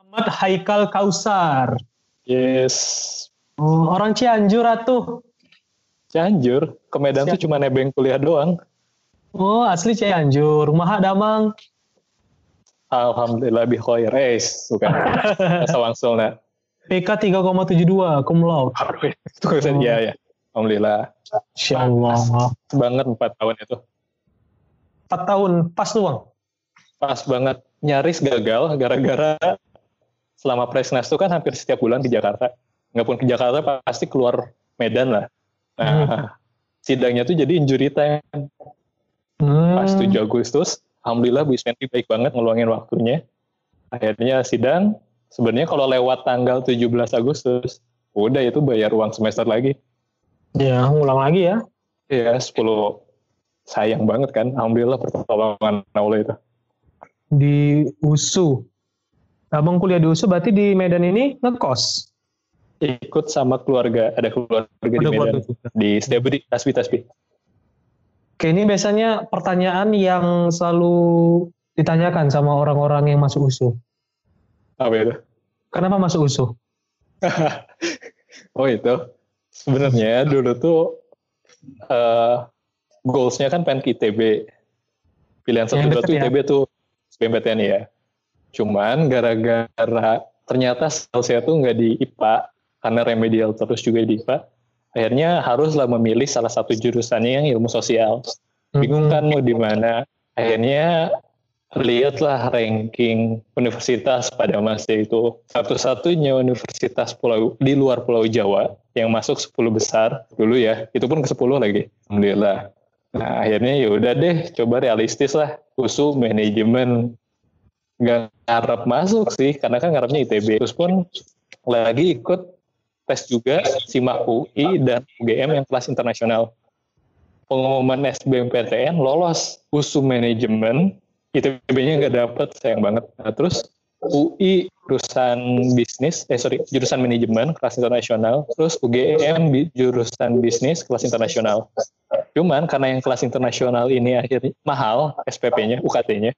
Ahmad Haikal Kausar. Yes. Oh, orang Cianjur atuh. Cianjur, ke Medan tuh cuma nebeng kuliah doang. Oh, asli Cianjur. Rumah damang. Alhamdulillah bi khair. Eh, bukan. Asa langsung nah. PK 3,72 cum laude. Itu kan ya ya. Alhamdulillah. Insya Allah. Pas banget 4 tahun itu. 4 tahun pas tuh bang. Pas banget. Nyaris gagal gara-gara selama Presnas itu kan hampir setiap bulan ke Jakarta. Nggak pun ke Jakarta pasti keluar Medan lah. Nah, Hmm. sidangnya tuh jadi injury time. Hmm. Pas 7 Agustus, Alhamdulillah Bu Ismenti baik banget ngeluangin waktunya. Akhirnya sidang, sebenarnya kalau lewat tanggal 17 Agustus, udah itu bayar uang semester lagi. Ya, ngulang lagi ya. Ya, 10 sayang banget kan. Alhamdulillah pertolongan Allah itu. Di USU. Abang kuliah di USU berarti di Medan ini ngekos. Ikut sama keluarga, ada keluarga di Ada Medan. keluarga juga. Di Setiabudi, Tasbi, Tasbi. Oke, ini biasanya pertanyaan yang selalu ditanyakan sama orang-orang yang masuk USU. Apa itu? Kenapa masuk USU? Oh itu, sebenarnya dulu tuh eh goalsnya kan pengen ke ITB. Pilihan satu dua ya? ITB tuh SBMPTN ya. Cuman gara-gara ternyata saya tuh nggak di IPA karena remedial terus juga di IPA. Akhirnya haruslah memilih salah satu jurusannya yang ilmu sosial. Bingung kan mau di mana. Akhirnya lihatlah ranking universitas pada masa itu satu-satunya universitas pulau di luar Pulau Jawa yang masuk 10 besar dulu ya itu pun ke 10 lagi alhamdulillah nah akhirnya ya udah deh coba realistis lah. Usul manajemen. Nggak ngarep masuk sih karena kan ngarepnya ITB terus pun lagi ikut tes juga SIMAK UI dan UGM yang kelas internasional. Pengumuman SBMPTN lolos. Usul manajemen ITB-nya nggak dapet sayang banget. Nah, terus UI jurusan bisnis eh sorry jurusan manajemen kelas internasional terus UGM jurusan bisnis kelas internasional. Cuman karena yang kelas internasional ini akhirnya mahal SPP-nya UKT-nya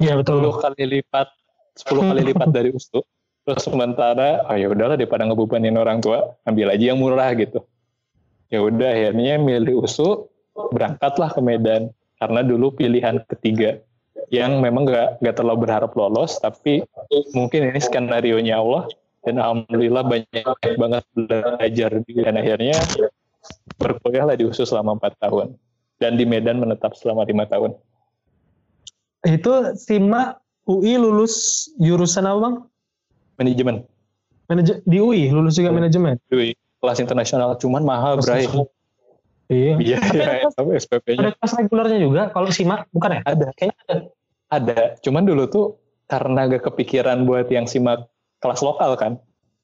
Iya 10 betul. kali lipat 10 kali lipat dari USU terus sementara oh ya udahlah daripada ngebebanin orang tua ambil aja yang murah gitu. Ya udah akhirnya milih USU berangkatlah ke Medan. Karena dulu pilihan ketiga yang memang gak, gak terlalu berharap lolos tapi mungkin ini skenario nya Allah. Dan alhamdulillah banyak banget belajar dan akhirnya berkuliah lah di USU selama 4 tahun. Dan di Medan menetap selama lima tahun. Itu SIMA UI lulus jurusan apa bang? manajemen. Manaje di UI lulus juga Iya. manajemen. Dui, kelas internasional. Cuman mahal bray. Iya. iya iya. Tapi SPP-nya Ada kelas regulernya juga kalau SIMA? Bukan ya? ada. Kayaknya ada. Ada cuman dulu tuh karena gak kepikiran buat yang simak kelas lokal kan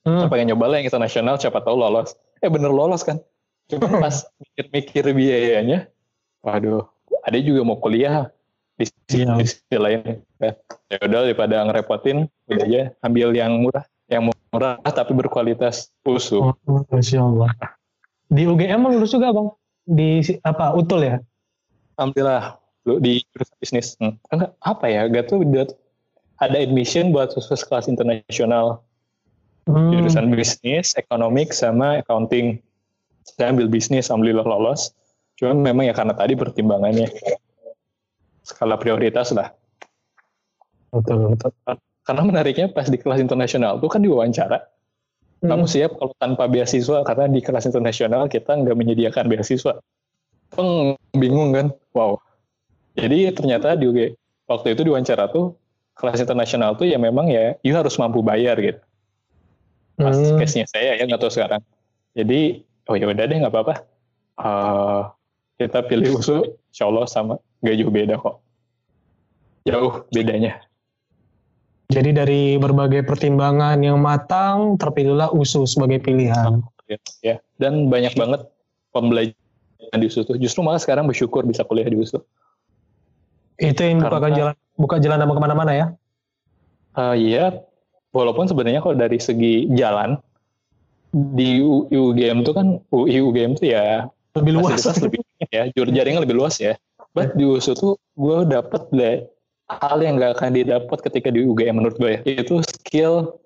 Hmm. saya pengen nyoba lah yang internasional siapa tahu lolos eh bener lolos kan cuman pas mikir-mikir biayanya waduh ada juga mau kuliah di sisi, Iya. di sisi lain ya ya udah daripada ngerepotin udah aja ambil yang murah yang murah tapi berkualitas usul Oh, Masya Allah. Di UGM lulus juga bang? Di apa utul ya? Alhamdulillah di jurusan bisnis. Hmm. Enggak, apa ya? Gak tuh udah ada admission buat khusus kelas internasional Hmm. jurusan bisnis, ekonomik sama accounting. Saya ambil bisnis, alhamdulillah lolos. Cuma memang ya karena tadi pertimbangannya skala prioritas lah. Betul betul. Karena menariknya pas di kelas internasional tuh kan diwawancara. Hmm. Kamu siap kalau tanpa beasiswa karena di kelas internasional kita nggak menyediakan beasiswa. Peng, bingung kan? Wow. Jadi ternyata di UG, waktu itu diwawancara tuh kelas internasional tuh ya memang ya you harus mampu bayar gitu. Pas Hmm. case-nya saya ya nggak tahu sekarang. Jadi oh ya udah deh nggak apa-apa. Eh, kita pilih USU, insya Allah sama nggak jauh beda kok. Jauh bedanya. Jadi dari berbagai pertimbangan yang matang terpilihlah USU sebagai pilihan. ya dan banyak banget pembelajaran di USU tuh justru malah sekarang bersyukur bisa kuliah di USU Itu yang buka Karena- jalan buka jalan nama ke mana-mana ya? Eh, iya walaupun sebenarnya kalau dari segi jalan di UGM tuh kan UI UGM tuh ya Lebih luas. lebih ya jur jaringan lebih luas ya but di USU tuh gue dapet deh hal yang nggak akan didapat ketika di UGM menurut gue ya, yaitu skill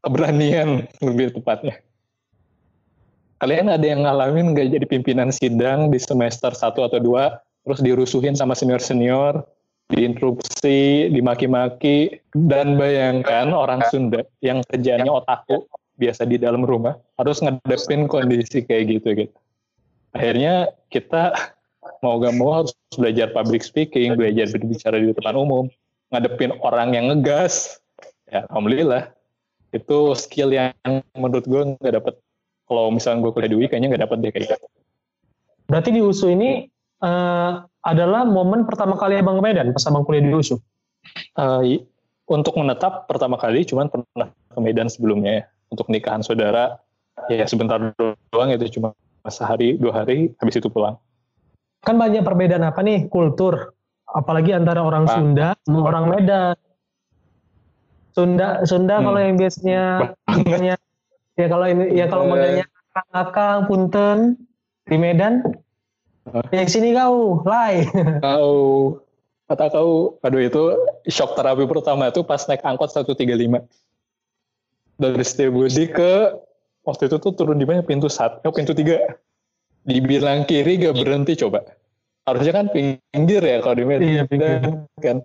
keberanian lebih tepatnya. Kalian ada yang ngalamin nggak jadi pimpinan sidang di semester 1 atau 2, terus dirusuhin sama senior-senior, diinterupsi, dimaki-maki, dan bayangkan orang Sunda yang kerjanya otakku biasa di dalam rumah harus ngadepin kondisi kayak gitu gitu. Akhirnya kita mau gak mau harus belajar public speaking, belajar berbicara di depan umum, ngadepin orang yang ngegas. Ya, alhamdulillah. Itu skill yang menurut gue nggak dapet. Kalau misalnya gue kuliah di UI, kayaknya nggak dapet deh kayak gitu. Berarti di USU ini uh, adalah momen pertama kali abang ke Medan pas abang kuliah di USU? Uh, untuk menetap pertama kali, cuman pernah ke Medan sebelumnya ya. Untuk nikahan saudara, ya sebentar doang itu cuma sehari dua hari, habis itu pulang kan banyak perbedaan apa nih kultur apalagi antara orang ah. Sunda sama orang Medan Sunda Sunda hmm. kalau yang biasanya ya kalau ini ya kalau modelnya kakak punten di Medan ya sini kau lai. Kau kata kau aduh itu shock terapi pertama itu pas naik angkot 135 dari Setiabudi ke waktu itu tuh turun di mana? Pintu satu pintu tiga. Dibilang kiri gak berhenti coba. Harusnya kan pinggir ya kalau di Medan iya, pinggir. kan?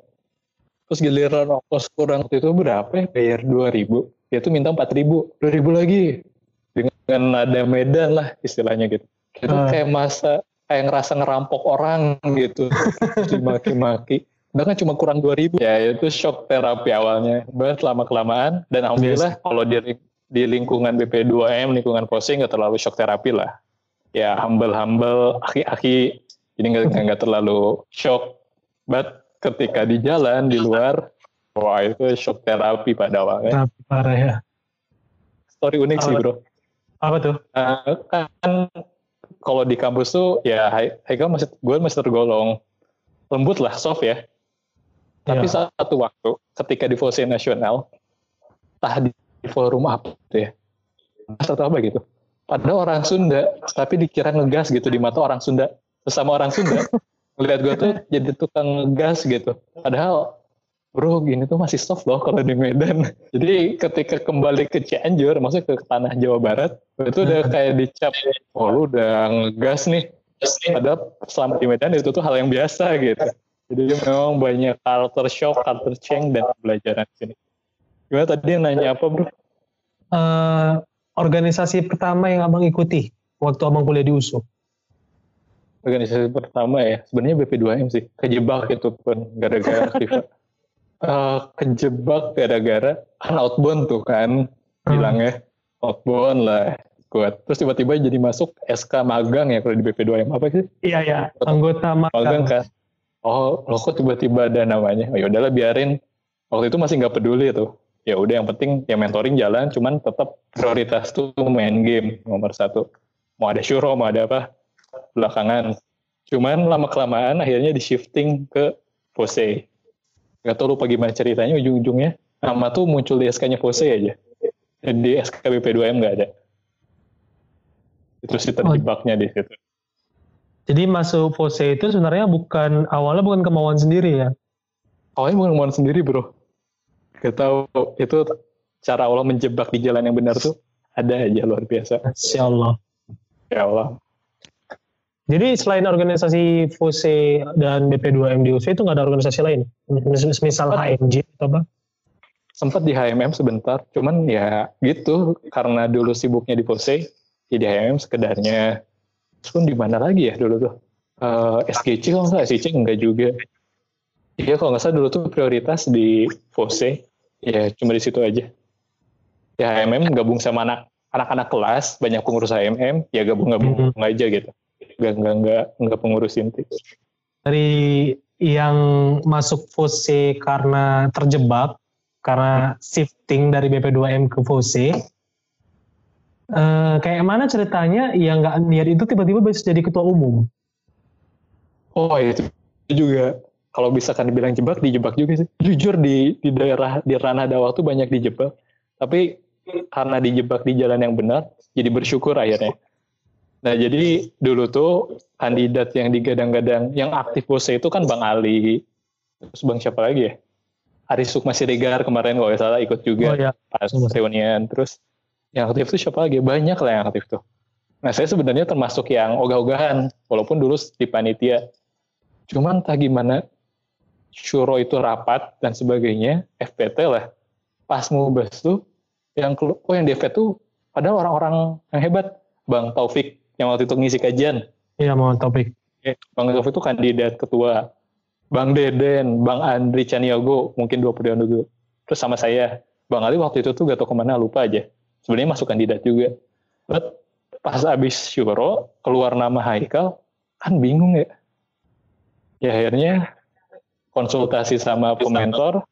Terus giliran ongkos kurang waktu itu berapa ya? Bayar dua ribu. Dia tuh minta empat ribu. dua ribu lagi. Dengan ada Medan lah istilahnya gitu. Itu uh. kayak masa kayak ngerasa ngerampok orang gitu. Dimaki-maki. Udah kan cuma kurang dua ribu. Ya itu shock terapi awalnya. Banget lama kelamaan dan alhamdulillah yes. kalau di di lingkungan BP2M lingkungan posing nggak terlalu shock terapi lah. Ya humble humble aki-aki. Jadi nggak terlalu shock. But ketika di jalan di luar wah itu shock terapi pada awalnya. Terapi parah ya. Story unik apa, sih bro. Apa tuh? Uh, kan kalau di kampus tuh ya Haikal masih gue masih tergolong lembut lah soft ya tapi ya. satu waktu ketika di Fose Nasional tah di forum apa tuh ya atau apa gitu pada orang Sunda tapi dikira ngegas gitu di mata orang Sunda sesama orang Sunda ngeliat gue tuh jadi tukang ngegas gitu padahal bro gini tuh masih soft loh kalau di Medan jadi ketika kembali ke Cianjur maksudnya ke tanah Jawa Barat itu udah kayak dicap oh lu udah ngegas nih padahal selama di Medan itu tuh hal yang biasa gitu jadi memang banyak culture shock, culture change dan pembelajaran di sini gimana tadi nanya apa bro? Uh, organisasi pertama yang abang ikuti waktu abang kuliah di USU? Organisasi pertama ya, sebenarnya BP2M sih. Kejebak itu pun gara-gara FIFA. Uh, kejebak gara-gara kan outbound tuh kan hmm. bilangnya outbound lah kuat. Terus tiba-tiba jadi masuk SK magang ya kalau di BP2M apa sih? Iya ya, anggota magang. Magang kan. Oh, lo kok tiba-tiba ada namanya? Oh, ya udahlah biarin. Waktu itu masih nggak peduli tuh ya udah yang penting ya mentoring jalan cuman tetap prioritas tuh main game nomor satu mau ada syuro mau ada apa belakangan cuman lama kelamaan akhirnya di shifting ke Pose gak tau lupa gimana ceritanya ujung-ujungnya nama tuh muncul di SK-nya Pose aja di SKBP 2M nggak ada itu sih terjebaknya oh. di situ jadi masuk Pose itu sebenarnya bukan awalnya bukan kemauan sendiri ya awalnya bukan kemauan sendiri bro Gak tahu itu cara Allah menjebak di jalan yang benar tuh ada aja luar biasa. Insya Allah. Ya Allah. Jadi selain organisasi FUSE dan BP2M di UC itu nggak ada organisasi lain? Misal HMG atau apa? Sempat di HMM sebentar, cuman ya gitu karena dulu sibuknya di FUSE, jadi HMM sekedarnya. Terus pun di mana lagi ya dulu tuh? Uh, eh, SGC kalau nggak SGC enggak juga. Iya kalau nggak salah dulu tuh prioritas di FOSE ya cuma di situ aja ya HMM gabung sama anak anak-anak kelas banyak pengurus HMM ya gabung-gabung hmm. aja gitu nggak nggak nggak nggak pengurus inti dari yang masuk FOSE karena terjebak karena shifting dari BP2M ke FOSE eh, kayak mana ceritanya? Yang nggak niat itu tiba-tiba bisa jadi ketua umum. Oh itu juga. Kalau bisa kan dibilang jebak dijebak juga sih. Jujur di di daerah di ranah dakwah tuh banyak dijebak. Tapi karena dijebak di jalan yang benar jadi bersyukur akhirnya nah jadi dulu tuh kandidat yang digadang-gadang yang aktif bose itu kan bang Ali. Terus bang siapa lagi ya? Aris Sukma Siregar kemarin kalau nggak salah ikut juga Oh ya. pas reunian terus yang aktif tuh siapa lagi? Banyak lah yang aktif tuh. Nah saya sebenarnya termasuk yang ogah-ogahan walaupun dulu di panitia. Cuman entah gimana syuro itu rapat dan sebagainya FPT lah. Pas mau bahas tuh yang oh yang DP tuh padahal orang-orang yang hebat Bang Taufik yang waktu itu ngisi kajian Iya mau topik. Eh, Bang Taufik itu kandidat ketua Bang Deden, Bang Andri Caniago, mungkin dua periode dulu. Terus sama saya, Bang Ali waktu itu tuh gak tau ke mana, lupa aja. Sebenarnya masuk kandidat juga. But pas abis syuro, keluar nama Haikal, kan bingung ya. Ya akhirnya konsultasi sama pementor,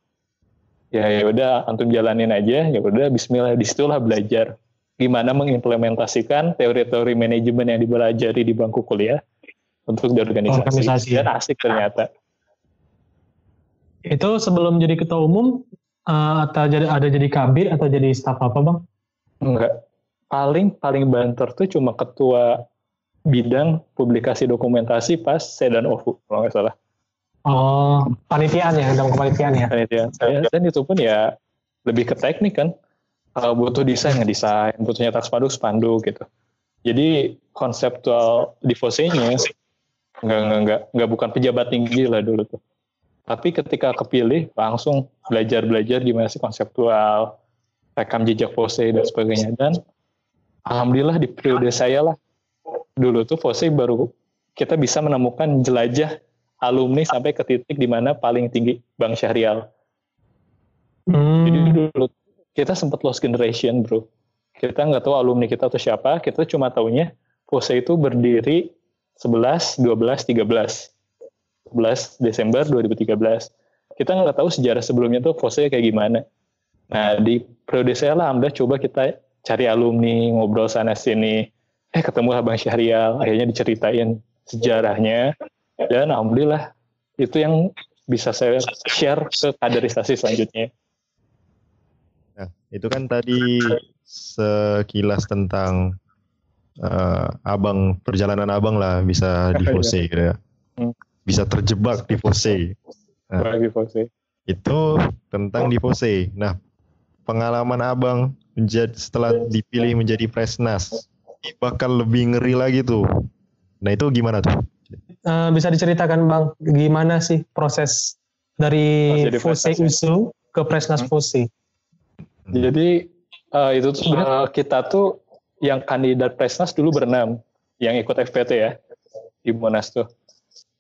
ya ya udah antum jalanin aja, ya udah Bismillah di situlah belajar gimana mengimplementasikan teori-teori manajemen yang dipelajari di bangku kuliah untuk di organisasi, Organisasi, dan asik ternyata. Itu sebelum jadi ketua umum eh, atau jadi ada jadi kabir atau jadi staf apa bang? Enggak. Paling paling banter tuh cuma ketua bidang publikasi dokumentasi pas saya dan OVU kalau nggak salah. Oh panitiaan ya dalam kepanitiaan ya. Panitia saya dan itu pun ya lebih ke teknik kan. Kalau butuh desain ngedesain, butuh nyetak spanduk spanduk gitu. Jadi konseptual di Fose-nya nggak nggak nggak nggak bukan pejabat tinggi lah dulu tuh. Tapi ketika kepilih langsung belajar belajar gimana sih konseptual, rekam jejak Fose dan sebagainya dan alhamdulillah di periode saya lah dulu tuh Fose baru kita bisa menemukan jelajah alumni sampai ke titik di mana paling tinggi Bang Syahrial. Hmm, Jadi dulu kita sempat lost generation bro. Kita nggak tahu alumni kita tuh siapa. Kita cuma taunya Pose itu berdiri 11, 12, 13. 11 Desember 2013. Kita nggak tahu sejarah sebelumnya tuh Pose kayak gimana. Nah di periode saya lah, Alhamdulillah coba kita cari alumni, ngobrol sana sini. Eh ketemu lah Bang Syahrial, akhirnya diceritain sejarahnya. Dan Alhamdulillah itu yang bisa saya share ke kaderisasi selanjutnya. Itu kan tadi sekilas tentang eh, abang perjalanan abang lah bisa di Fose gitu ya. Hmm. Bisa terjebak di Fose. Nah. Itu tentang di Fose. Nah, pengalaman abang menjadi setelah dipilih menjadi Presnas ini bakal lebih ngeri lagi tuh. Nah, itu gimana tuh? eh, bisa diceritakan bang gimana sih proses dari Fose Presnas ya? USU ke Presnas Hmm. Fose? Jadi eh, itu tuh sebenarnya kita tuh yang kandidat Presnas dulu berenam yang ikut FPT ya di Monas tuh.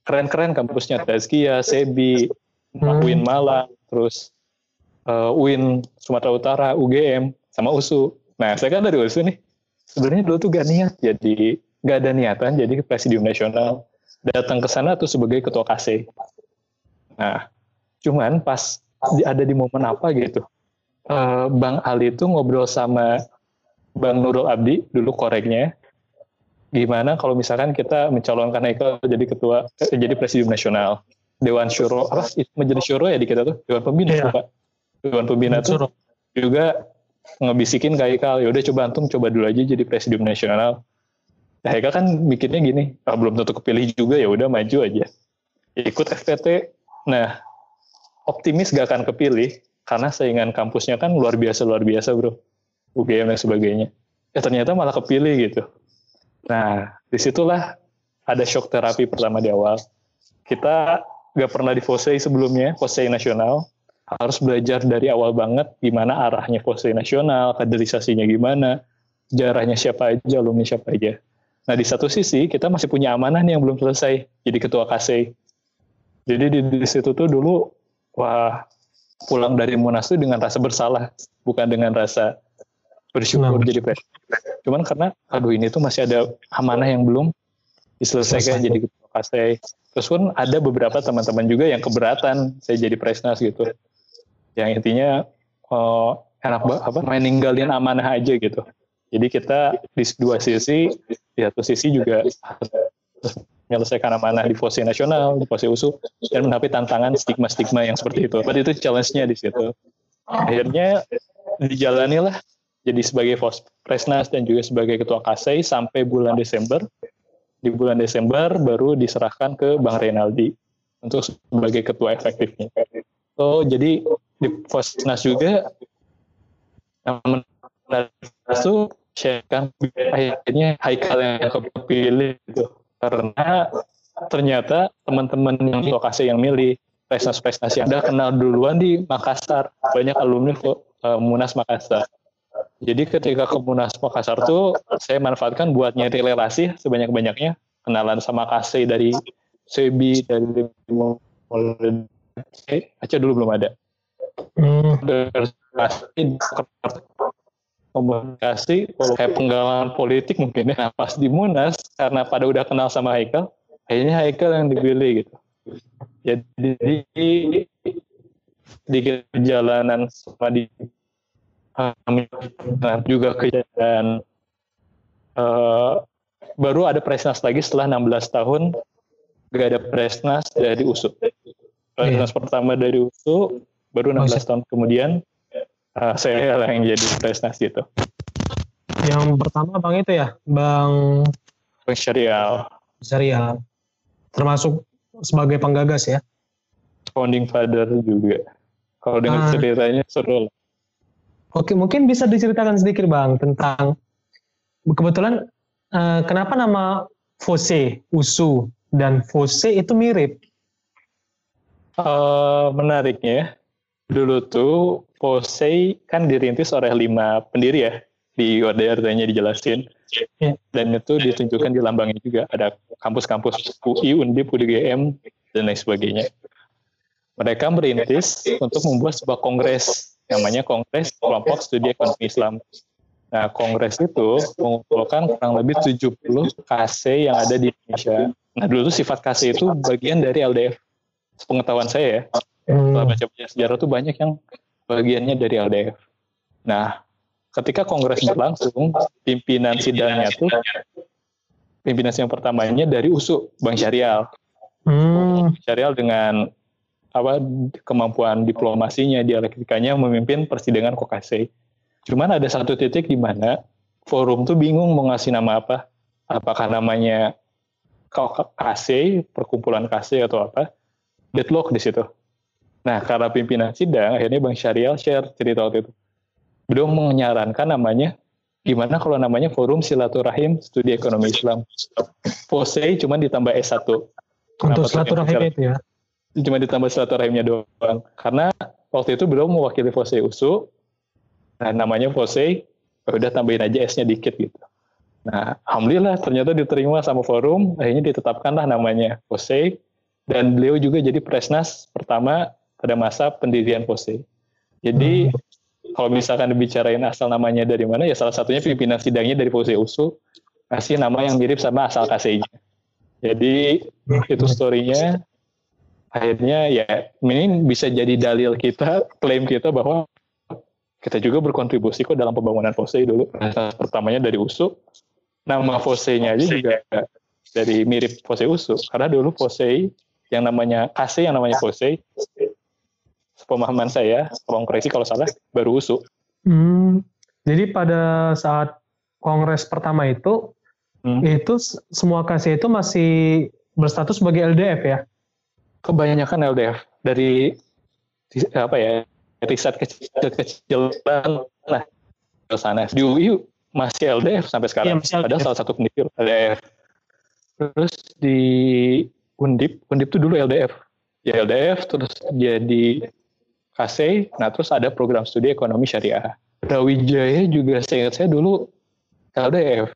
Keren-keren kampusnya Tazkia, Sebi, Hmm. UIN Malang, terus eh, UIN Sumatera Utara, UGM, sama USU. Nah, saya kan dari USU nih. Sebenarnya dulu tuh gak niat jadi gak ada niatan jadi presidium nasional. Datang ke sana tuh sebagai ketua KC. Nah, cuman pas ada di momen apa gitu. Eh, Bang Ali itu ngobrol sama Bang Nurul Abdi dulu koreknya. Gimana kalau misalkan kita mencalonkan Haikal jadi ketua eh, jadi presidium nasional. Dewan Syuro apa itu menjadi Syuro ya di kita tuh Dewan Pembina Iya. Pak. Dewan Pembina tuh juga ngebisikin ke Haikal, yaudah coba antum coba dulu aja jadi presidium nasional. Nah, Haikal kan mikirnya gini, ah, belum tentu kepilih juga ya udah maju aja. Ikut FPT. Nah, optimis gak akan kepilih karena saingan kampusnya kan luar biasa luar biasa bro, UGM dan sebagainya. Ya ternyata malah kepilih gitu. Nah, di situlah ada shock terapi pertama di awal. Kita gak pernah di FOSEI sebelumnya, FOSEI nasional, harus belajar dari awal banget gimana arahnya FOSEI nasional, kaderisasinya gimana, sejarahnya siapa aja, alumni siapa aja. Nah di satu sisi kita masih punya amanah nih yang belum selesai, jadi ketua KSEI. Jadi di, di situ tuh dulu, wah pulang dari Munas tuh dengan rasa bersalah, bukan dengan rasa bersyukur Kenapa? jadi presiden. Cuman karena, aduh ini tuh masih ada amanah yang belum diselesaikan Selesai. jadi ketua KSEI. Terus pun ada beberapa teman-teman juga yang keberatan saya jadi presnas gitu. Yang intinya eh, enak apa main ninggalin amanah aja gitu. Jadi kita di dua sisi, di satu sisi juga harus menyelesaikan amanah di FOSI nasional, di FOSI USU, dan menghadapi tantangan stigma-stigma yang seperti itu. Berarti itu challenge-nya di situ. Akhirnya dijalanilah jadi sebagai Presnas dan juga sebagai ketua KSEI sampai bulan Desember. Di bulan Desember baru diserahkan ke Bang Renaldi. untuk sebagai ketua efektifnya. So jadi di Fosnas juga yang menarik itu akhirnya Haikal yang kepilih gitu. Karena ternyata teman-teman yang di lokasi yang milih prestasi-prestasi Anda kenal duluan di Makassar. Banyak alumni uh, Munas Makassar. Jadi ketika ke Munas Makassar tuh saya manfaatkan buat nyari relasi sebanyak-banyaknya. Kenalan sama Kasih dari Sebi dari Aceh dulu belum ada. Hmm komunikasi kayak penggalangan politik mungkin ya. Nah, pas di Munas karena pada udah kenal sama Haikal, akhirnya Haikal yang dipilih gitu. Jadi di perjalanan sama di juga kejadian uh, baru ada presnas lagi setelah 16 tahun gak ada presnas dari USU. Presnas yeah. pertama dari USU baru 16 tahun kemudian uh, saya lah yang jadi presnas gitu. Yang pertama bang itu ya, bang Bang Syarial. Syarial, termasuk sebagai penggagas ya. Founding father juga. Kalau dengan ah. ceritanya seru lah. Oke, mungkin bisa diceritakan sedikit bang tentang kebetulan uh, kenapa nama Fose, Usu dan Fose itu mirip? Uh, menariknya, dulu tuh Posei kan dirintis oleh lima pendiri ya di ODRT-nya dijelasin yeah. dan itu ditunjukkan di lambangnya juga ada kampus-kampus UI, Undip, UDGM dan lain sebagainya. Mereka merintis untuk membuat sebuah kongres namanya Kongres Kelompok Studi Ekonomi Islam. Nah, kongres itu mengumpulkan kurang lebih 70 KC yang ada di Indonesia. Nah, dulu tuh sifat KC itu bagian dari LDF. Pengetahuan saya ya. Setelah baca sejarah tuh banyak yang bagiannya dari LDF. Nah, ketika kongres berlangsung, pimpinan sidangnya tuh pimpinan yang pertamanya dari USU, Bang Syarial. Hmm. Syarial dengan apa kemampuan diplomasinya, dialektikanya memimpin persidangan Kokase. Cuman ada satu titik di mana forum tuh bingung mau ngasih nama apa. Apakah namanya KC, perkumpulan KC atau apa. Deadlock di situ. Nah, karena pimpinan sidang, akhirnya Bang Syarial share cerita waktu itu. Beliau menyarankan namanya, gimana kalau namanya Forum Silaturahim Studi Ekonomi Islam. POSE cuma ditambah S1. Untuk silaturahim itu ya? Cuma ditambah silaturahimnya doang. Karena waktu itu beliau mewakili FOSE USU, nah namanya FOSE, ya udah tambahin aja S-nya dikit gitu. Nah, Alhamdulillah ternyata diterima sama forum, akhirnya ditetapkanlah namanya FOSE, dan beliau juga jadi presnas pertama pada masa pendirian POSE. Jadi hmm. kalau misalkan dibicarain asal namanya dari mana, ya salah satunya pimpinan sidangnya dari POSE USU, kasih nama yang mirip sama asal KC-nya. Jadi hmm. itu story-nya, akhirnya ya ini bisa jadi dalil kita, klaim kita bahwa kita juga berkontribusi kok dalam pembangunan POSE dulu. Pertamanya dari USU, nama POSE-nya aja juga dari mirip POSE USU. Karena dulu POSE yang namanya KC yang namanya POSE pemahaman saya, tolong koreksi kalau salah, baru usu. Hmm, jadi pada saat kongres pertama itu, hmm. itu semua kasih itu masih berstatus sebagai LDF ya? Kebanyakan LDF dari apa ya riset kecil-kecilan lah ke sana. Di UI masih LDF sampai sekarang. Ya, Padahal salah satu pendiri LDF. Terus di Undip, Undip itu dulu LDF. Ya LDF terus jadi KC, nah terus ada program studi ekonomi syariah. Brawijaya juga saya ingat saya dulu LDF.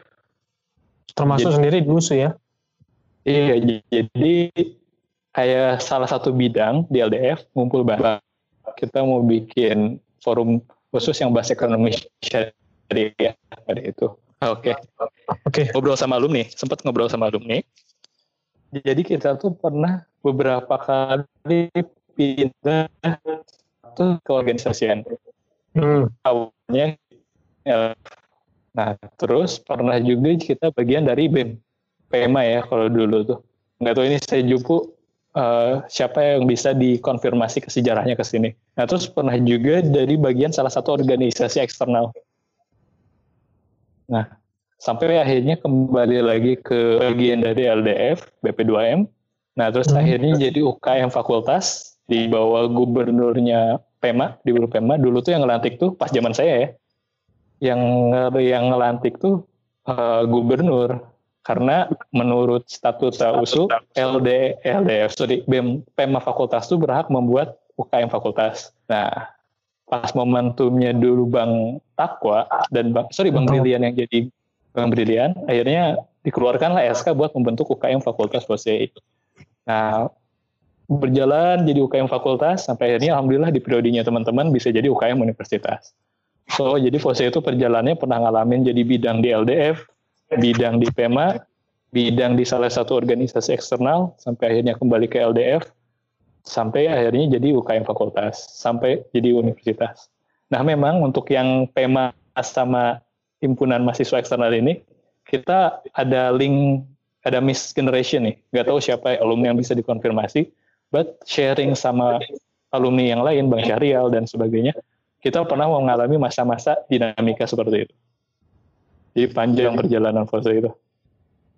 Termasuk jadi, sendiri dulu sih ya? Iya, jadi kayak salah satu bidang di LDF ngumpul bahwa kita mau bikin forum khusus yang bahas ekonomi syariah pada itu. Oke. Okay. Oke. Okay. Ngobrol sama alumni, sempat ngobrol sama alumni. Jadi kita tuh pernah beberapa kali pindah itu keorganisasian. Hmm. Awalnya ya, Nah, terus pernah juga kita bagian dari BEM. PMA ya kalau dulu tuh. Nggak tahu ini saya jupu uh, siapa yang bisa dikonfirmasi ke sejarahnya ke sini. Nah, terus pernah juga dari bagian salah satu organisasi eksternal. Nah, sampai akhirnya kembali lagi ke bagian dari LDF, BP2M, Nah, terus Hmm. akhirnya jadi UKM fakultas di bawah gubernurnya Pema, di bawah Pema. Dulu tuh yang ngelantik tuh pas zaman saya ya. Yang yang ngelantik tuh eh, gubernur karena menurut statuta USU LD LDF sorry BEM Pema fakultas tuh berhak membuat UKM fakultas. Nah, pas momentumnya dulu Bang Takwa dan Bang sorry Bang. Brilian yang jadi Bang Brilian, akhirnya dikeluarkanlah SK buat membentuk UKM Fakultas FOSE. Nah, berjalan jadi UKM fakultas sampai akhirnya alhamdulillah di periodenya teman-teman bisa jadi UKM universitas. So, jadi FOSE itu perjalanannya pernah ngalamin jadi bidang di LDF, bidang di PEMA, bidang di salah satu organisasi eksternal, sampai akhirnya kembali ke LDF, sampai akhirnya jadi UKM fakultas, sampai jadi universitas. Nah, memang untuk yang PEMA sama himpunan mahasiswa eksternal ini, kita ada link, ada miss generation nih. Nggak tahu siapa alumni yang bisa dikonfirmasi, but sharing sama alumni yang lain, Bang Syahrial dan sebagainya, kita pernah mengalami masa-masa dinamika seperti itu. Jadi panjang perjalanan fase itu.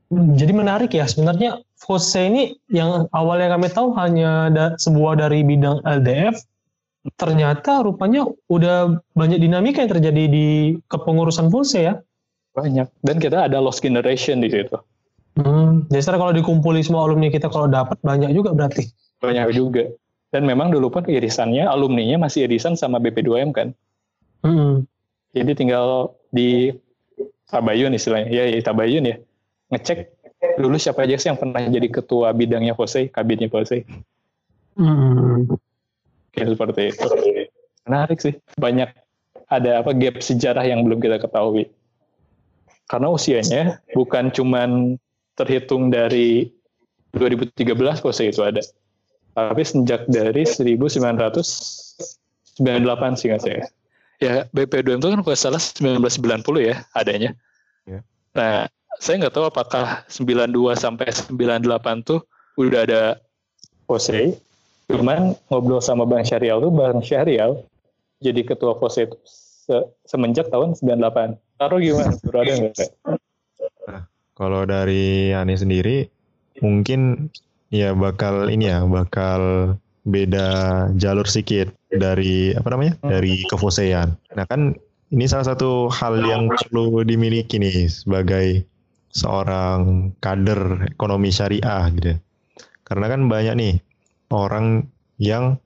Hmm, Jadi menarik ya sebenarnya FOSE ini yang awalnya kami tahu hanya da- sebuah dari bidang LDF, ternyata rupanya udah banyak dinamika yang terjadi di kepengurusan FOSE ya. Banyak. Dan kita ada lost generation di situ. Hmm, jadi sekarang kalau dikumpuli semua alumni kita kalau dapat banyak juga berarti. Banyak juga. Dan memang dulu pun irisannya, alumninya masih irisan sama BP2M kan. Hmm, Jadi tinggal di Tabayun istilahnya, ya, ya Tabayun ya, ngecek dulu siapa aja sih yang pernah jadi ketua bidangnya FOSE, kabinnya FOSE. hmm. Kayak seperti itu. Menarik sih. Banyak ada apa gap sejarah yang belum kita ketahui. Karena usianya bukan cuman terhitung dari 2013 FOSE itu ada. Tapi sejak dari 1998 sih nggak saya. Ya BP2M itu kan kalau nggak salah 1990 ya adanya. Ya. Nah, saya nggak tahu apakah 92 sampai 98 tuh udah ada FOSE Cuman ngobrol sama Bang Syarial tuh Bang Syarial jadi ketua FOSE itu se- semenjak tahun 98. Taruh gimana? Taruh ada nggak? Kak? Kalau dari Ani sendiri mungkin ya bakal ini ya bakal beda jalur sedikit dari apa namanya Hmm. dari kefosean. Nah kan ini salah satu hal yang perlu dimiliki nih sebagai seorang kader ekonomi syariah gitu. Karena kan banyak nih orang yang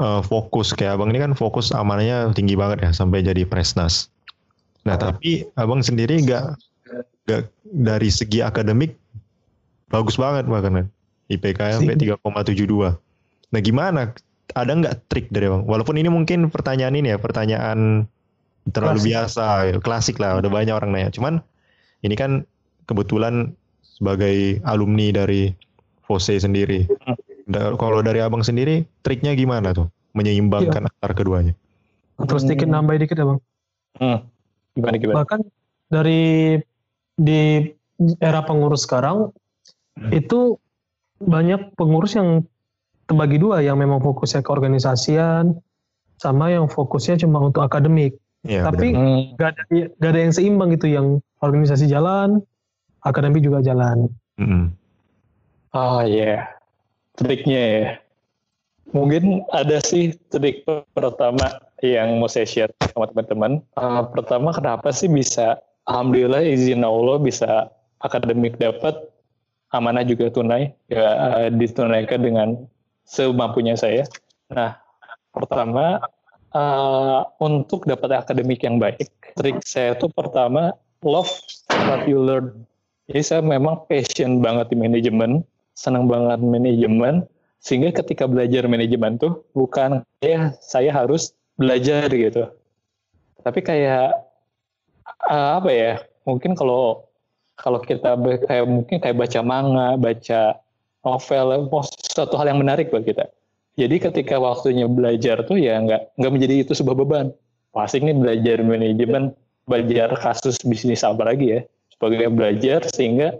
eh, fokus kayak abang ini kan fokus amanahnya tinggi banget ya sampai jadi presnas. Nah tapi abang sendiri nggak nggak dari segi akademik bagus banget bahkan kan. IPK sampai 3,72. Nah gimana? Ada nggak trik dari bang? Walaupun ini mungkin pertanyaan ini ya pertanyaan terlalu Klasik. biasa, ya, klasik lah. Udah banyak orang nanya. Cuman ini kan kebetulan sebagai alumni dari FOSE sendiri. Da- kalau dari abang sendiri triknya gimana tuh menyeimbangkan antara keduanya? Terus dikit Hmm. nambah dikit ya bang. Hmm. Gimana gimana? Bahkan dari di era pengurus sekarang itu banyak pengurus yang terbagi dua yang memang fokusnya ke organisasian sama yang fokusnya cuma untuk akademik. Iya, Tapi. Hmm. gak ada gak ada yang seimbang gitu yang organisasi jalan, akademik juga jalan. Mm-mm. Oh iya, triknya ya. Mungkin ada sih trik pertama yang mau saya share sama teman-teman. Eh, pertama kenapa sih bisa, Alhamdulillah izin Allah bisa akademik dapat, amanah juga tunai, ya eh, ditunaikan dengan semampunya saya. Nah, pertama eh, untuk dapat akademik yang baik, trik saya itu pertama love what you learn. Jadi saya memang passion banget di manajemen, senang banget manajemen, sehingga ketika belajar manajemen tuh bukan ya saya harus belajar gitu, tapi kayak eh, apa ya? Mungkin kalau kalau kita kayak mungkin kayak baca manga, baca novel, oh, suatu hal yang menarik buat kita. Jadi ketika waktunya belajar tuh ya nggak nggak menjadi itu sebuah beban. Pasti nih belajar manajemen, belajar kasus bisnis apa lagi ya, sebagai belajar sehingga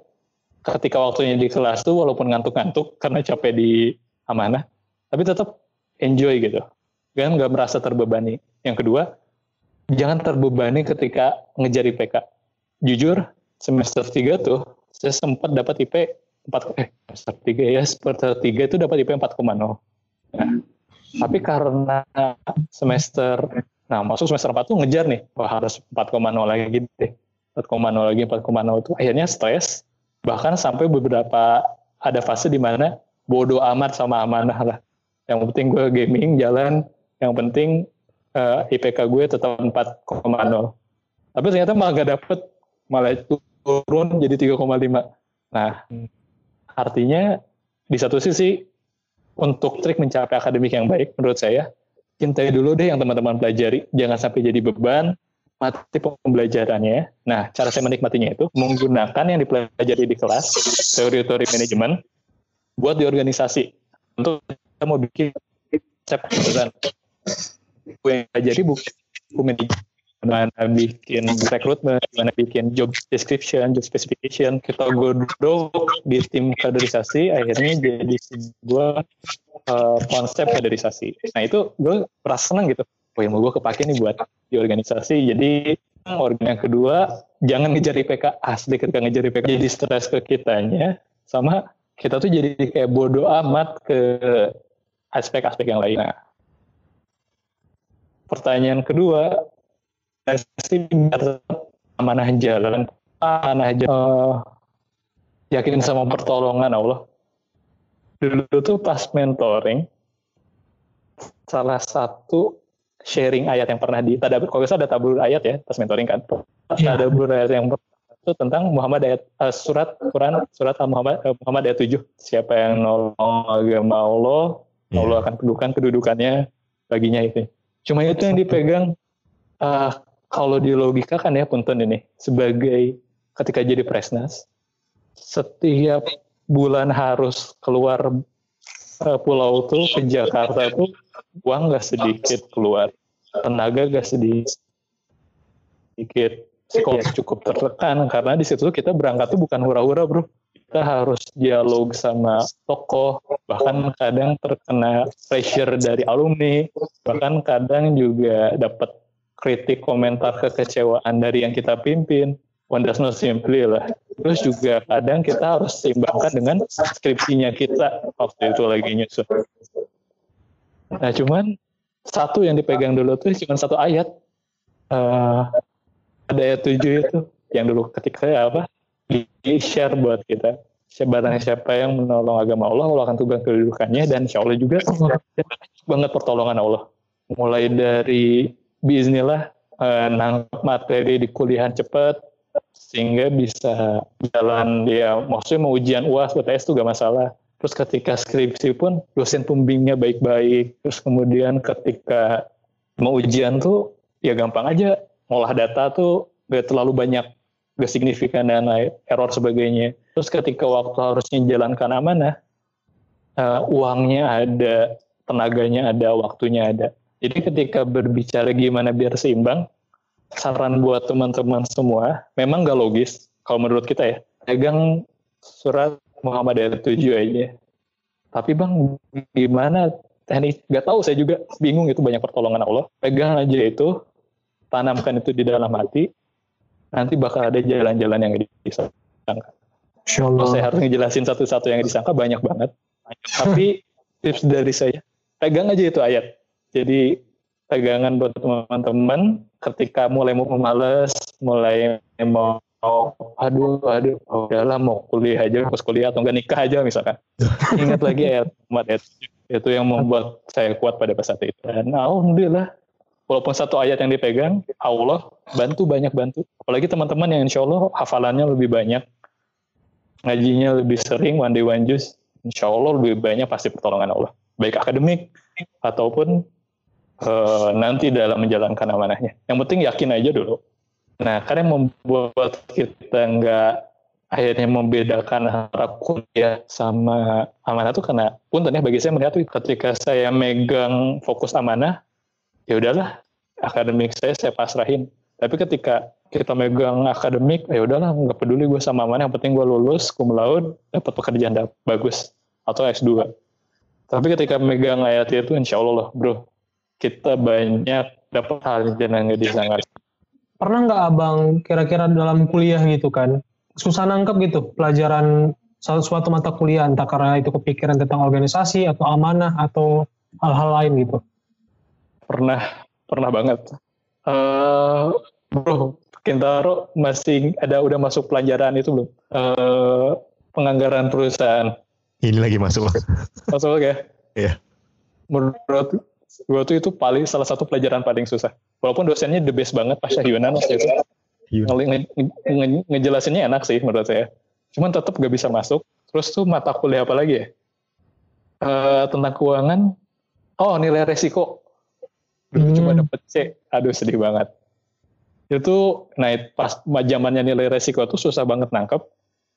ketika waktunya di kelas tuh walaupun ngantuk-ngantuk karena capek di amanah, tapi tetap enjoy gitu, kan nggak merasa terbebani. Yang kedua, jangan terbebani ketika ngejar IPK. Jujur semester 3 tuh saya sempat dapat IP 4 eh semester 3 ya semester 3 itu dapat IP 4,0 nah, tapi karena semester nah masuk semester 4 tuh ngejar nih wah harus 4,0 lagi gitu deh. 4,0 lagi 4,0 itu akhirnya stres bahkan sampai beberapa ada fase di mana bodoh amat sama amanah lah. Yang penting gue gaming jalan yang penting uh, eh, IPK gue tetap 4,0 tapi ternyata malah gak dapet malah turun jadi 3,5 nah artinya di satu sisi untuk trik mencapai akademik yang baik menurut saya cintai dulu deh yang teman-teman pelajari jangan sampai jadi beban mati pembelajarannya. Nah, cara saya menikmatinya itu menggunakan yang dipelajari di kelas, teori-teori manajemen, buat di organisasi. Untuk kita mau bikin konsep perusahaan. Yang pelajari buku manajemen, gimana bikin rekrutmen, gimana bikin job description, job specification. Kita godok di tim kaderisasi, akhirnya jadi sebuah uh, konsep kaderisasi. Nah, itu gue merasa senang gitu oh ilmu gue kepake nih buat di organisasi jadi organ yang kedua jangan ngejar IPK asli ketika ngejar IPK jadi stres ke kitanya sama kita tuh jadi kayak bodoh amat ke aspek-aspek yang lain. Nah, pertanyaan kedua, sih amanah jalan, amanah jalan, uh, yakin sama pertolongan Allah. Dulu tuh pas mentoring, salah satu sharing ayat yang pernah di tadabur kalau ada tabur ayat ya pas mentoring kan ya. tadabur ayat yang itu tentang Muhammad ayat uh, surat Quran surat Al Muhammad uh, Muhammad ayat 7 siapa yang nolong agama Allah ya. Allah akan kedudukan kedudukannya baginya itu cuma itu yang dipegang uh, kalau di logika kan ya punten ini. Sebagai ketika jadi presnas setiap bulan harus keluar uh, pulau tuh ke Jakarta tuh uang gak sedikit keluar. Tenaga gak sedikit. Psikolog cukup tertekan karena di situ kita berangkat tuh bukan hura-hura bro. Kita harus dialog sama tokoh bahkan kadang terkena pressure dari alumni bahkan kadang juga dapat kritik komentar kekecewaan dari yang kita pimpin one does not simply lah terus juga kadang kita harus seimbangkan dengan skripsinya kita waktu itu lagi nyusun Nah cuman satu yang dipegang dulu tuh cuma satu ayat. Uh, ada ayat tujuh itu yang dulu ketika apa di share buat kita. Barang siapa yang menolong agama Allah, Allah akan tunggang kedudukannya dan insya Allah juga banget pertolongan Allah. Mulai dari bismillah uh, nangkep materi di kuliahan cepat sehingga bisa jalan dia maksudnya mau ujian uas BTS itu gak masalah Terus ketika skripsi pun dosen pembimbingnya baik-baik. Terus kemudian ketika mau ujian tuh ya gampang aja. Ngolah data tuh gak terlalu banyak, gak signifikan dan error sebagainya. Terus ketika waktu harusnya jalankan amanah, uh, uangnya ada, tenaganya ada, waktunya ada. Jadi ketika berbicara gimana biar seimbang, saran buat teman-teman semua, memang gak logis kalau menurut kita ya. Pegang surat Muhammad ayat 7 aja. Tapi bang, gimana teknik? Gak tahu saya juga bingung itu banyak pertolongan Allah. Pegang aja itu, tanamkan itu di dalam hati, nanti bakal ada jalan-jalan yang disangka. Kalau saya harus ngejelasin satu-satu yang disangka banyak banget. Tapi tips dari saya, pegang aja itu ayat. Jadi pegangan buat teman-teman ketika mulai mau males, mulai mau aduh aduh udahlah mau kuliah aja pas kuliah atau enggak nikah aja misalkan. Ingat lagi ayat Muhammad ayat itu yang membuat saya kuat pada saat itu. Dan alhamdulillah walaupun satu ayat yang dipegang Allah bantu banyak bantu. Apalagi teman-teman yang insya Allah hafalannya lebih banyak ngajinya lebih sering one day insya Allah lebih banyak pasti pertolongan Allah. Baik akademik ataupun uh, nanti dalam menjalankan amanahnya. Yang penting yakin aja dulu. Nah, karena membuat kita nggak akhirnya membedakan antara kuliah sama amanah itu karena pun ya bagi saya melihat ketika saya megang fokus amanah ya udahlah akademik saya saya pasrahin. Tapi ketika kita megang akademik ya udahlah nggak peduli gue sama amanah yang penting gue lulus cum laude dapat pekerjaan bagus. Atau S2 tapi ketika megang ayat itu insya Allah loh bro kita banyak dapat hal yang nggak disangka pernah nggak abang kira-kira dalam kuliah gitu kan susah nangkep gitu pelajaran suatu mata kuliah entah karena itu kepikiran tentang organisasi atau amanah atau hal-hal lain gitu? Pernah, pernah banget. Uh, bro, Kentaro masih ada udah masuk pelajaran itu belum? Uh, penganggaran perusahaan. Ini lagi masuk. masuk ya? Iya. Menurut gue tuh itu paling salah satu pelajaran paling susah. Walaupun dosennya the best banget pas Yunan waktu itu. Nge, nge, ngejelasinnya enak sih menurut saya. Cuman tetap gak bisa masuk. Terus tuh mata kuliah apa lagi ya? Uh, tentang keuangan. Oh nilai resiko. Dulu hmm. cuma dapet C. Aduh sedih banget. Itu nah pas zamannya nilai resiko tuh susah banget nangkep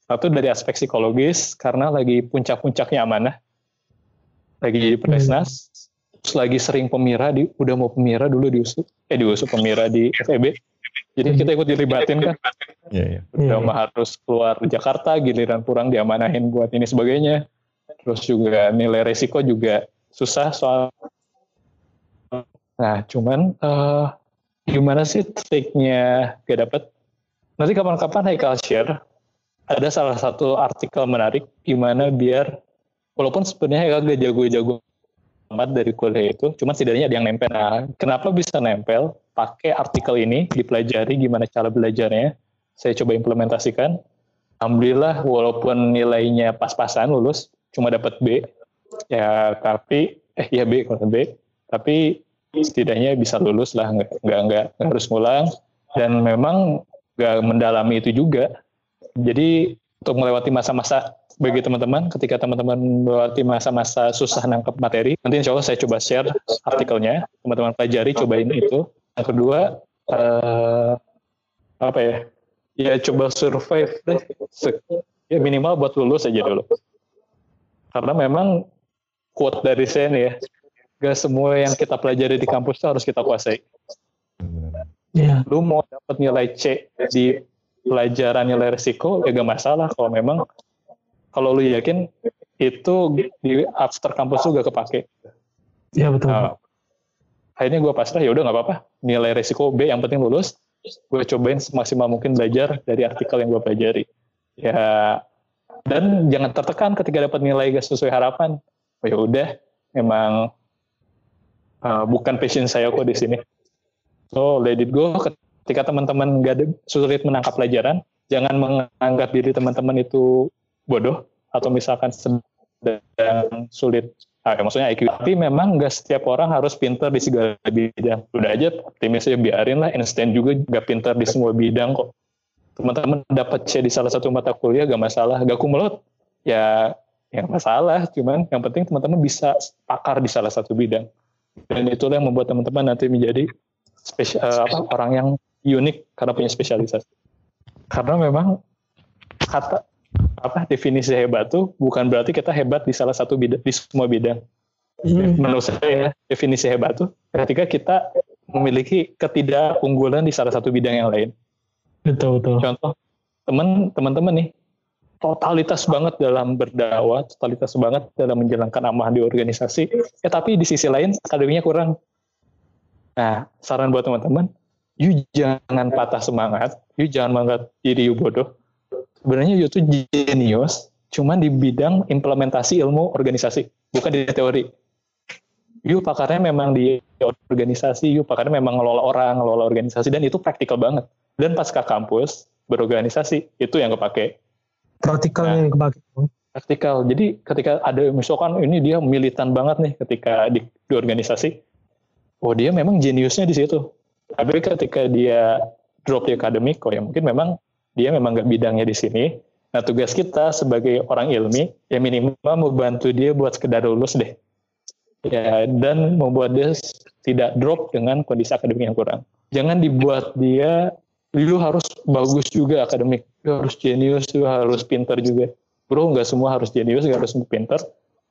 satu dari aspek psikologis karena lagi puncak-puncaknya amanah. Lagi di Presnas, hmm. Terus lagi sering pemira di udah mau pemira dulu diusut eh diusut pemira di FEB. Jadi kita ikut dilibatin kan. Yeah, yeah. Udah yeah. harus keluar Jakarta, giliran kurang diamanahin buat ini sebagainya. Terus juga nilai resiko juga susah soal Nah, cuman uh, gimana sih triknya gak dapet? Nanti kapan-kapan Haikal share ada salah satu artikel menarik gimana biar walaupun sebenarnya gak jago-jago amat dari kuliah itu, cuma setidaknya ada yang nempel. Nah, kenapa bisa nempel? Pakai artikel ini, dipelajari gimana cara belajarnya. Saya coba implementasikan. Alhamdulillah, walaupun nilainya pas-pasan lulus, cuma dapat B. Ya, tapi eh ya B kalau B. Tapi setidaknya bisa lulus lah, nggak nggak nggak harus ngulang. Dan memang nggak mendalami itu juga jadi untuk melewati masa-masa bagi teman-teman, ketika teman-teman melewati masa-masa susah nangkep materi, nanti insya Allah saya coba share artikelnya, teman-teman pelajari, cobain itu. Yang kedua, uh, apa ya, ya coba survive deh, ya minimal buat lulus aja dulu. Karena memang quote dari saya nih ya, gak semua yang kita pelajari di kampus itu harus kita kuasai. Yeah. Lu mau dapat nilai C di pelajaran nilai resiko ya gak masalah kalau memang kalau lu yakin itu di after kampus juga kepake. Iya betul. Nah, akhirnya gue pasrah ya udah nggak apa-apa nilai resiko B yang penting lulus. Gue cobain semaksimal mungkin belajar dari artikel yang gue pelajari. Ya dan jangan tertekan ketika dapat nilai gak sesuai harapan. Oh, ya udah memang uh, bukan passion saya kok di sini. So let it go ketika teman-teman gak sulit menangkap pelajaran, jangan menganggap diri teman-teman itu bodoh atau misalkan sedang sulit. Ah, maksudnya IQ tapi memang nggak setiap orang harus pinter di segala bidang. Udah aja optimis aja biarin lah. Einstein juga nggak pinter di semua bidang kok. Teman-teman dapat C di salah satu mata kuliah gak masalah. Gak kumulot ya yang masalah. Cuman yang penting teman-teman bisa pakar di salah satu bidang. Dan itulah yang membuat teman-teman nanti menjadi spesial uh, apa orang yang unik karena punya spesialisasi. Karena memang kata apa definisi hebat tuh bukan berarti kita hebat di salah satu bidang di semua bidang. Hmm. Menurut saya definisi hebat tuh ketika kita memiliki ketidakunggulan di salah satu bidang yang lain. Betul betul. Contoh teman teman-teman nih totalitas banget dalam berdakwah, totalitas banget dalam menjalankan amanah di organisasi. Ya tapi di sisi lain akademinya kurang. Nah, saran buat teman-teman, you jangan patah semangat, you jangan menganggap diri you bodoh. Sebenarnya you tuh jenius, cuman di bidang implementasi ilmu organisasi, bukan di teori. You pakarnya memang di organisasi, you pakarnya memang ngelola orang, ngelola organisasi, dan itu praktikal banget. Dan pas ke kampus, berorganisasi, itu yang kepake. Praktikal nah, yang kepake. Praktikal. Jadi ketika ada misalkan ini dia militan banget nih ketika di, di organisasi, oh dia memang jeniusnya di situ tapi ketika dia drop di akademik, oh ya mungkin memang dia memang nggak bidangnya di sini. Nah tugas kita sebagai orang ilmi ya minimal membantu dia buat sekedar lulus deh. Ya dan membuat dia tidak drop dengan kondisi akademik yang kurang. Jangan dibuat dia lu harus bagus juga akademik, lu harus jenius, lu harus pinter juga. Bro, nggak semua harus jenius, nggak harus pinter.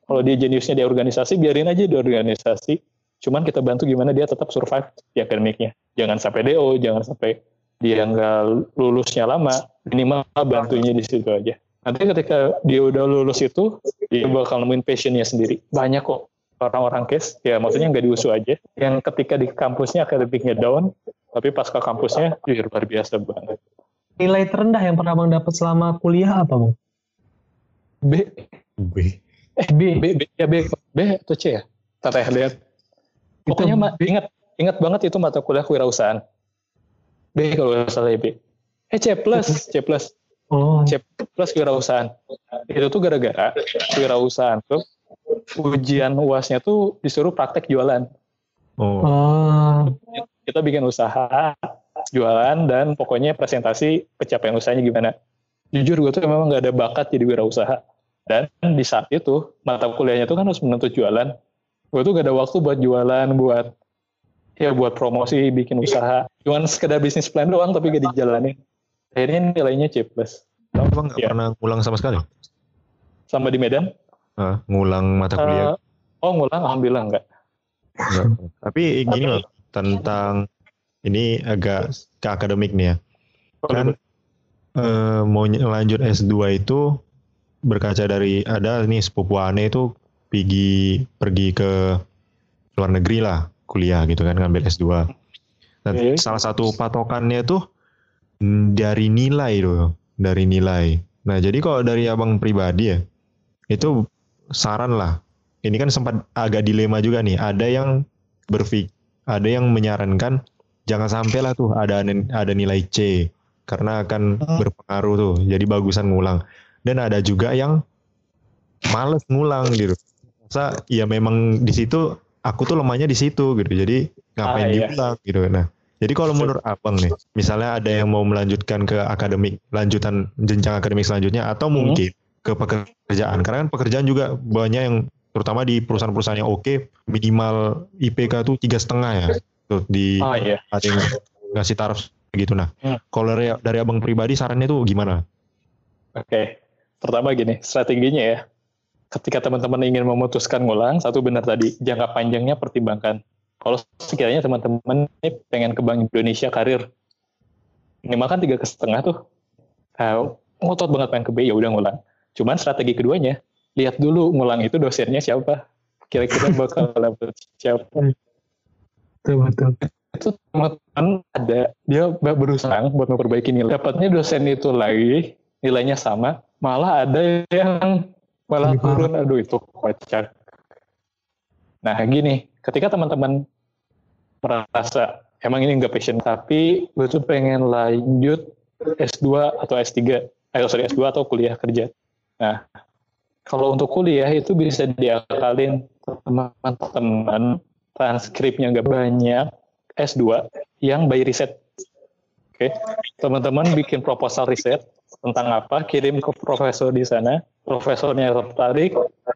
Kalau dia jeniusnya di organisasi, biarin aja di organisasi. Cuman kita bantu gimana dia tetap survive di akademiknya. Jangan sampai DO, jangan sampai dia nggak lulusnya lama, minimal bantunya di situ aja. Nanti ketika dia udah lulus itu, dia bakal nemuin passionnya sendiri. Banyak kok orang-orang case, ya maksudnya nggak diusu aja, yang ketika di kampusnya akademiknya down, tapi pas ke kampusnya, ya luar biasa banget. Nilai terendah yang pernah Bang dapat selama kuliah apa Bang? B B. eh B B, B ya B B atau C ya Tata lihat pokoknya ingat ingat banget itu mata kuliah kewirausahaan B kalau nggak salah ya B. Eh C plus C plus. Oh, C plus kewirausahaan. Itu tuh gara-gara kewirausahaan tuh ujian uasnya tuh disuruh praktek jualan. Oh. oh, kita bikin usaha jualan dan pokoknya presentasi pencapaian usahanya gimana. Jujur gue tuh memang nggak ada bakat jadi wirausaha. Dan di saat itu mata kuliahnya tuh kan harus menuntut jualan. Gue tuh gak ada waktu buat jualan buat ya buat promosi bikin usaha cuman sekedar bisnis plan doang tapi gak dijalanin akhirnya nilainya C plus Kamu emang nggak Iya. pernah ngulang sama sekali? sama di Medan Ah, ngulang mata kuliah? eh, oh ngulang alhamdulillah enggak Nggak. Tapi gini loh, tentang ini agak ke akademik nih ya. Kan eh, mau lanjut S2 itu berkaca dari ada nih sepupu aneh itu pergi pergi ke luar negeri lah kuliah gitu kan ngambil S2. Dan Oke. salah satu patokannya tuh mm, dari nilai loh, dari nilai. Nah, jadi kalau dari abang pribadi ya, itu saran lah. Ini kan sempat agak dilema juga nih. Ada yang berfik, ada yang menyarankan jangan sampai lah tuh ada ada nilai C karena akan Hmm. berpengaruh tuh. Jadi bagusan ngulang. Dan ada juga yang males ngulang gitu. Masa ya memang di situ aku tuh lemahnya di situ gitu. Jadi ngapain Ah, iya. diulang gitu. Nah, jadi kalau menurut abang nih, misalnya ada yang mau melanjutkan ke akademik, lanjutan jenjang akademik selanjutnya, atau Hmm. mungkin ke pekerjaan, karena kan pekerjaan juga banyak yang terutama di perusahaan-perusahaan yang oke, minimal IPK tuh tiga setengah ya, tuh di oh iya ada yang ngasih taraf gitu. Nah, Hmm. kalau dari, dari abang pribadi sarannya tuh gimana? Oke, pertama gini, strateginya ya. Ketika teman-teman ingin memutuskan ngulang, satu benar tadi, jangka panjangnya pertimbangkan. Kalau sekiranya teman-teman ini pengen ke Bank Indonesia karir, minimal kan tiga ke setengah tuh. Nah, ngotot banget pengen ke B, ya udah ngulang. Cuman strategi keduanya, lihat dulu ngulang itu dosennya siapa. Kira-kira bakal dapet siapa. betul betul. Itu teman-teman ada, dia berusaha buat memperbaiki nilai. Dapatnya dosen itu lagi, nilainya sama, malah ada yang malah Lebih parah. turun aduh itu kocak nah gini. Ketika teman-teman merasa emang ini nggak passion tapi gue tuh pengen lanjut S2 atau S3 eh sorry S2 atau kuliah kerja. Nah kalau untuk kuliah itu bisa diakalin teman-teman transkripnya nggak banyak S2 yang by riset oke? Teman-teman bikin proposal riset tentang apa, kirim ke profesor di sana, profesornya tertarik,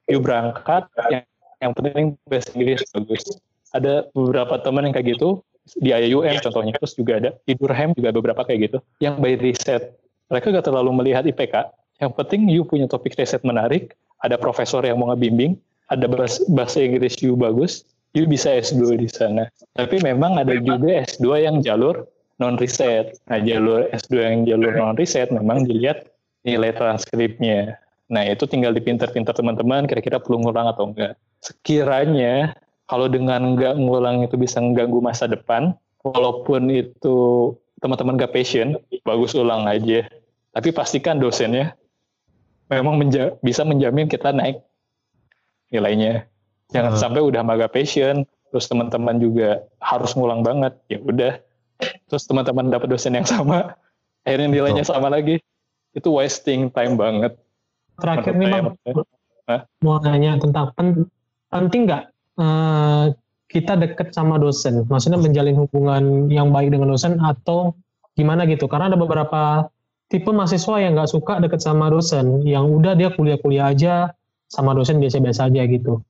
you berangkat, yang, yang penting bahasa Inggris bagus. Ada beberapa teman yang kayak gitu, di IUM contohnya, terus juga ada, di Durham juga beberapa kayak gitu, yang by riset. Mereka gak terlalu melihat IPK, yang penting you punya topik riset menarik, ada profesor yang mau ngebimbing, ada bahasa, Inggris you bagus, you bisa S2 di sana. Tapi memang ada juga S2 yang jalur non riset. Nah, jalur S2 yang jalur non riset memang dilihat nilai transkripnya. Nah, itu tinggal dipinter-pinter teman-teman kira-kira perlu ngulang atau enggak. Sekiranya kalau dengan enggak ngulang itu bisa mengganggu masa depan, walaupun itu teman-teman gak passion, bagus ulang aja. Tapi pastikan dosennya memang menja bisa menjamin kita naik nilainya. Jangan Hmm. sampai udah maga passion, terus teman-teman juga harus ngulang banget. Ya udah, terus teman-teman dapat dosen yang sama, akhirnya nilainya sama lagi. Itu wasting time banget. Terakhir nih bang, mau nanya tentang pen- penting nggak eh, kita deket sama dosen? Maksudnya menjalin hubungan yang baik dengan dosen atau gimana gitu? Karena ada beberapa tipe mahasiswa yang nggak suka deket sama dosen, yang udah dia kuliah-kuliah aja sama dosen biasa-biasa aja gitu.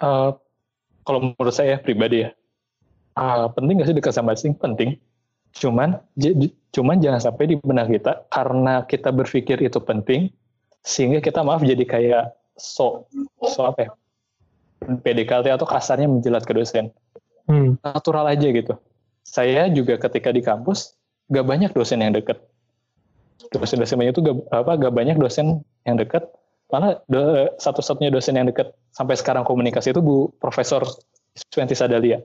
Eh, kalau menurut saya pribadi ya, eh, penting nggak sih dekat sama asing? Penting. Cuman, cuman jangan sampai di benak kita karena kita berpikir itu penting, sehingga kita maaf jadi kayak so, so apa ya? PDKT atau kasarnya menjilat ke dosen. Hmm. natural aja gitu. Saya juga ketika di kampus gak banyak dosen yang deket. Dosen-dosen banyak itu gak, apa gak banyak dosen yang deket. Malah do- satu-satunya dosen yang deket sampai sekarang komunikasi itu Bu Profesor Sventi Sadalia.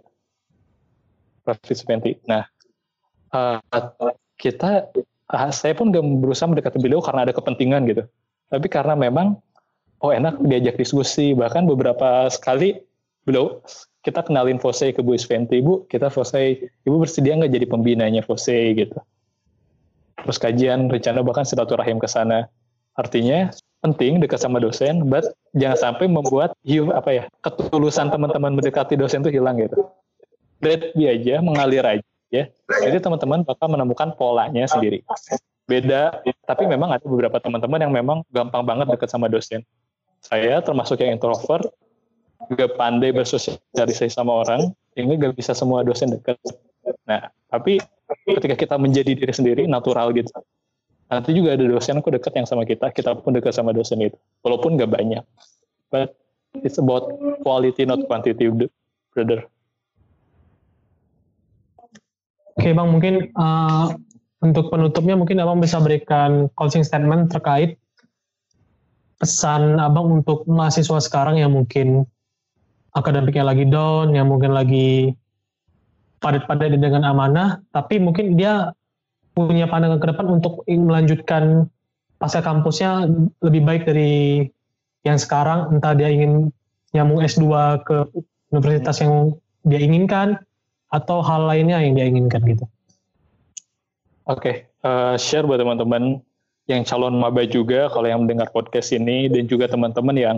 Prof. Sventi. Nah, eh, kita ah, saya pun gak berusaha mendekati beliau karena ada kepentingan gitu. Tapi karena memang oh enak diajak diskusi. Bahkan beberapa sekali beliau kita kenalin Fose ke Bu Isventi. Bu kita Fose Ibu bersedia nggak jadi pembinanya Fose gitu. Terus kajian rencana bahkan silaturahim ke sana. Artinya penting dekat sama dosen but jangan sampai membuat you apa ya ketulusan teman-teman mendekati dosen itu hilang gitu. Let aja mengalir aja. Ya jadi teman-teman bakal menemukan polanya sendiri beda tapi memang ada beberapa teman-teman yang memang gampang banget dekat sama dosen. Saya termasuk yang introvert gak pandai bersosialisasi sama orang sehingga gak bisa semua dosen dekat nah tapi ketika kita menjadi diri sendiri natural gitu. Nanti juga ada dosen kok dekat yang sama kita kita pun dekat sama dosen itu walaupun gak banyak. But it's about quality not quantity brother. Oke bang, mungkin uh, untuk penutupnya mungkin abang bisa berikan closing statement terkait pesan abang untuk mahasiswa sekarang yang mungkin akademiknya lagi down, yang mungkin lagi padat-padat dengan amanah, tapi mungkin dia punya pandangan ke depan untuk melanjutkan pasca kampusnya lebih baik dari yang sekarang, entah dia ingin nyambung S2 ke universitas yang dia inginkan, atau hal lainnya yang dia inginkan gitu. Oke, okay. uh, eh, share buat teman-teman yang calon maba juga kalau yang mendengar podcast ini dan juga teman-teman yang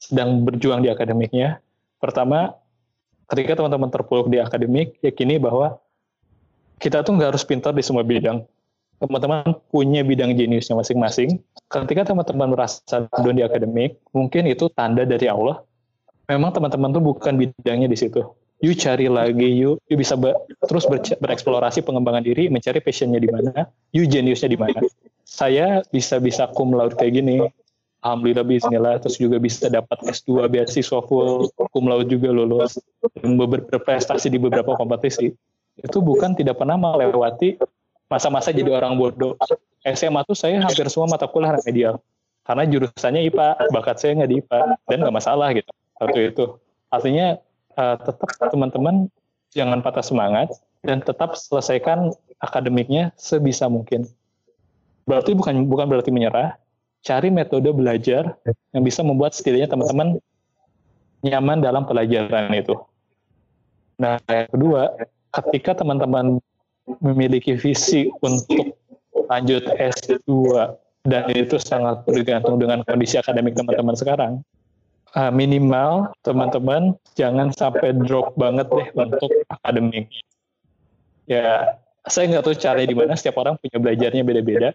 sedang berjuang di akademiknya. Pertama, ketika teman-teman terpuruk di akademik, yakini bahwa kita tuh nggak harus pintar di semua bidang. Teman-teman punya bidang jeniusnya masing-masing. Ketika teman-teman merasa down di akademik, mungkin itu tanda dari Allah. Memang teman-teman tuh bukan bidangnya di situ you cari lagi, you you bisa ber, terus ber, bereksplorasi pengembangan diri, mencari passionnya di mana, you geniusnya di mana. Saya bisa bisa cum laude kayak gini, alhamdulillah bismillah, terus juga bisa dapat S2 beasiswa full, cum laude juga lulus, berprestasi di beberapa kompetisi. Itu bukan tidak pernah melewati masa-masa jadi orang bodoh. SMA tuh saya hampir semua mata kuliah remedial. Karena jurusannya IPA, bakat saya nggak di IPA, dan nggak masalah gitu. Waktu itu. Artinya uh, tetap teman-teman jangan patah semangat dan tetap selesaikan akademiknya sebisa mungkin. Berarti bukan bukan berarti menyerah, cari metode belajar yang bisa membuat setidaknya teman-teman nyaman dalam pelajaran itu. Nah, yang kedua, ketika teman-teman memiliki visi untuk lanjut S2 dan itu sangat bergantung dengan kondisi akademik teman-teman sekarang, uh, minimal teman-teman jangan sampai drop banget deh untuk akademik. Ya, saya nggak tahu caranya di mana. Setiap orang punya belajarnya beda-beda.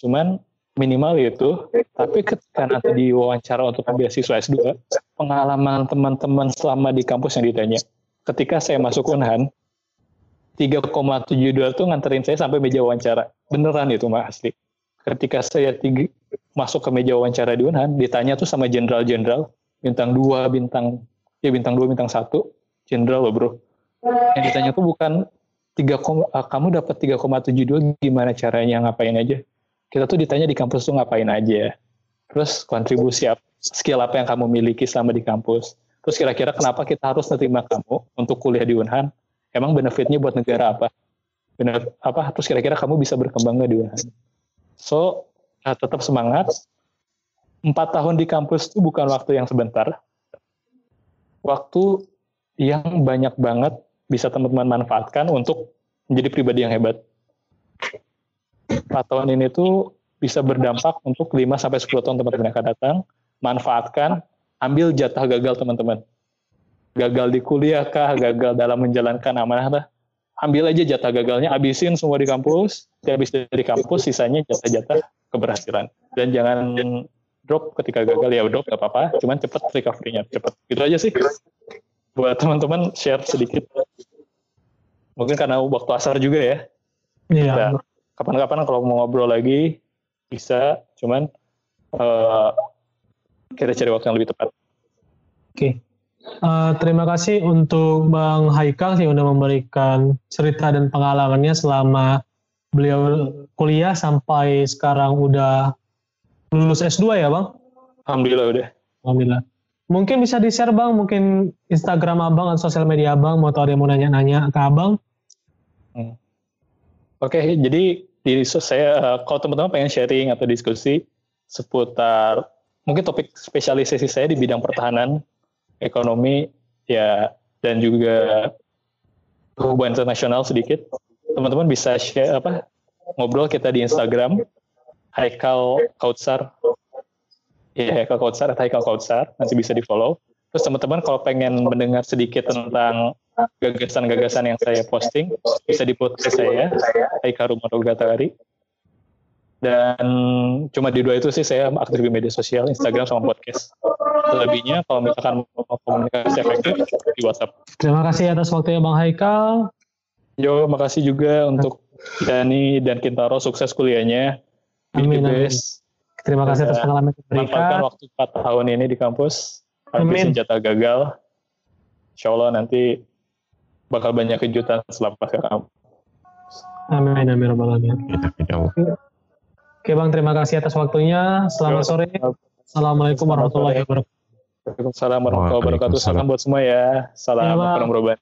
Cuman minimal itu. Tapi ketika nanti diwawancara untuk beasiswa S2, pengalaman teman-teman selama di kampus yang ditanya. Ketika saya masuk Unhan, 3,72 itu nganterin saya sampai meja wawancara. Beneran itu mah asli. Ketika saya tinggi, masuk ke meja wawancara di Unhan, ditanya tuh sama jenderal-jenderal, bintang dua bintang ya bintang dua bintang satu. Jenderal loh bro. Yang ditanya tuh bukan tiga uh, kamu dapat 3,72 gimana caranya? Ngapain aja? Kita tuh ditanya di kampus tuh ngapain aja. Terus kontribusi apa, skill apa yang kamu miliki selama di kampus? Terus kira-kira kenapa kita harus menerima kamu untuk kuliah di Unhan emang benefitnya buat negara apa? Benar apa? Terus kira-kira kamu bisa berkembang nggak di Unhan so uh, tetap semangat empat tahun di kampus itu bukan waktu yang sebentar. Waktu yang banyak banget bisa teman-teman manfaatkan untuk menjadi pribadi yang hebat. Empat tahun ini tuh bisa berdampak untuk 5 sampai 10 tahun teman-teman akan datang. Manfaatkan, ambil jatah gagal teman-teman. Gagal di kuliah kah, gagal dalam menjalankan amanah kah? Ambil aja jatah gagalnya, abisin semua di kampus, habis dari kampus sisanya jatah-jatah keberhasilan. Dan jangan drop. Ketika gagal ya drop gak apa-apa. Cuman cepet recovery-nya cepet. Gitu aja sih. Buat teman-teman share sedikit. Mungkin karena waktu asar juga ya. Iya. Kapan-kapan kalau mau ngobrol lagi bisa. Cuman uh, kita cari waktu yang lebih tepat. Oke. Okay. Uh, eh, terima kasih untuk Bang Haikal yang udah memberikan cerita dan pengalamannya selama beliau kuliah sampai sekarang udah lulus S2 ya bang? Alhamdulillah udah. Alhamdulillah. Mungkin bisa di-share bang, mungkin Instagram abang atau sosial media abang, mau tahu ada yang mau nanya-nanya ke abang. Hmm. Oke, okay, jadi di saya uh, kalau teman-teman pengen sharing atau diskusi, seputar mungkin topik spesialisasi saya di bidang pertahanan, ekonomi, ya dan juga hubungan internasional sedikit. Teman-teman bisa share apa ngobrol kita di Instagram Haikal Kautsar. Ya, Haikal Kautsar atau Haikal Kautsar nanti bisa di follow. Terus teman-teman kalau pengen mendengar sedikit tentang gagasan-gagasan yang saya posting bisa di podcast saya Haikal Rumonogatari dan cuma di dua itu sih saya aktif di media sosial Instagram sama podcast selebihnya kalau misalkan mau komunikasi efektif di WhatsApp Terima kasih atas waktunya Bang Haikal. Yo makasih juga untuk Dani dan Kintaro sukses kuliahnya Amin, amin. UBS. Terima kasih atas Ya, pengalaman yang manfaatkan diberikan. waktu 4 tahun ini di kampus habis Amin. senjata gagal Insya Allah nanti bakal banyak kejutan selepas ke kampus Amin, amin, alamin. Gitu, gitu. Oke Bang, terima kasih atas waktunya. Selamat sore. Assalamualaikum warahmatullahi wabarakatuh. Waalaikumsalam warahmatullahi wabarakatuh. Salam buat semua ya. Salam Ya,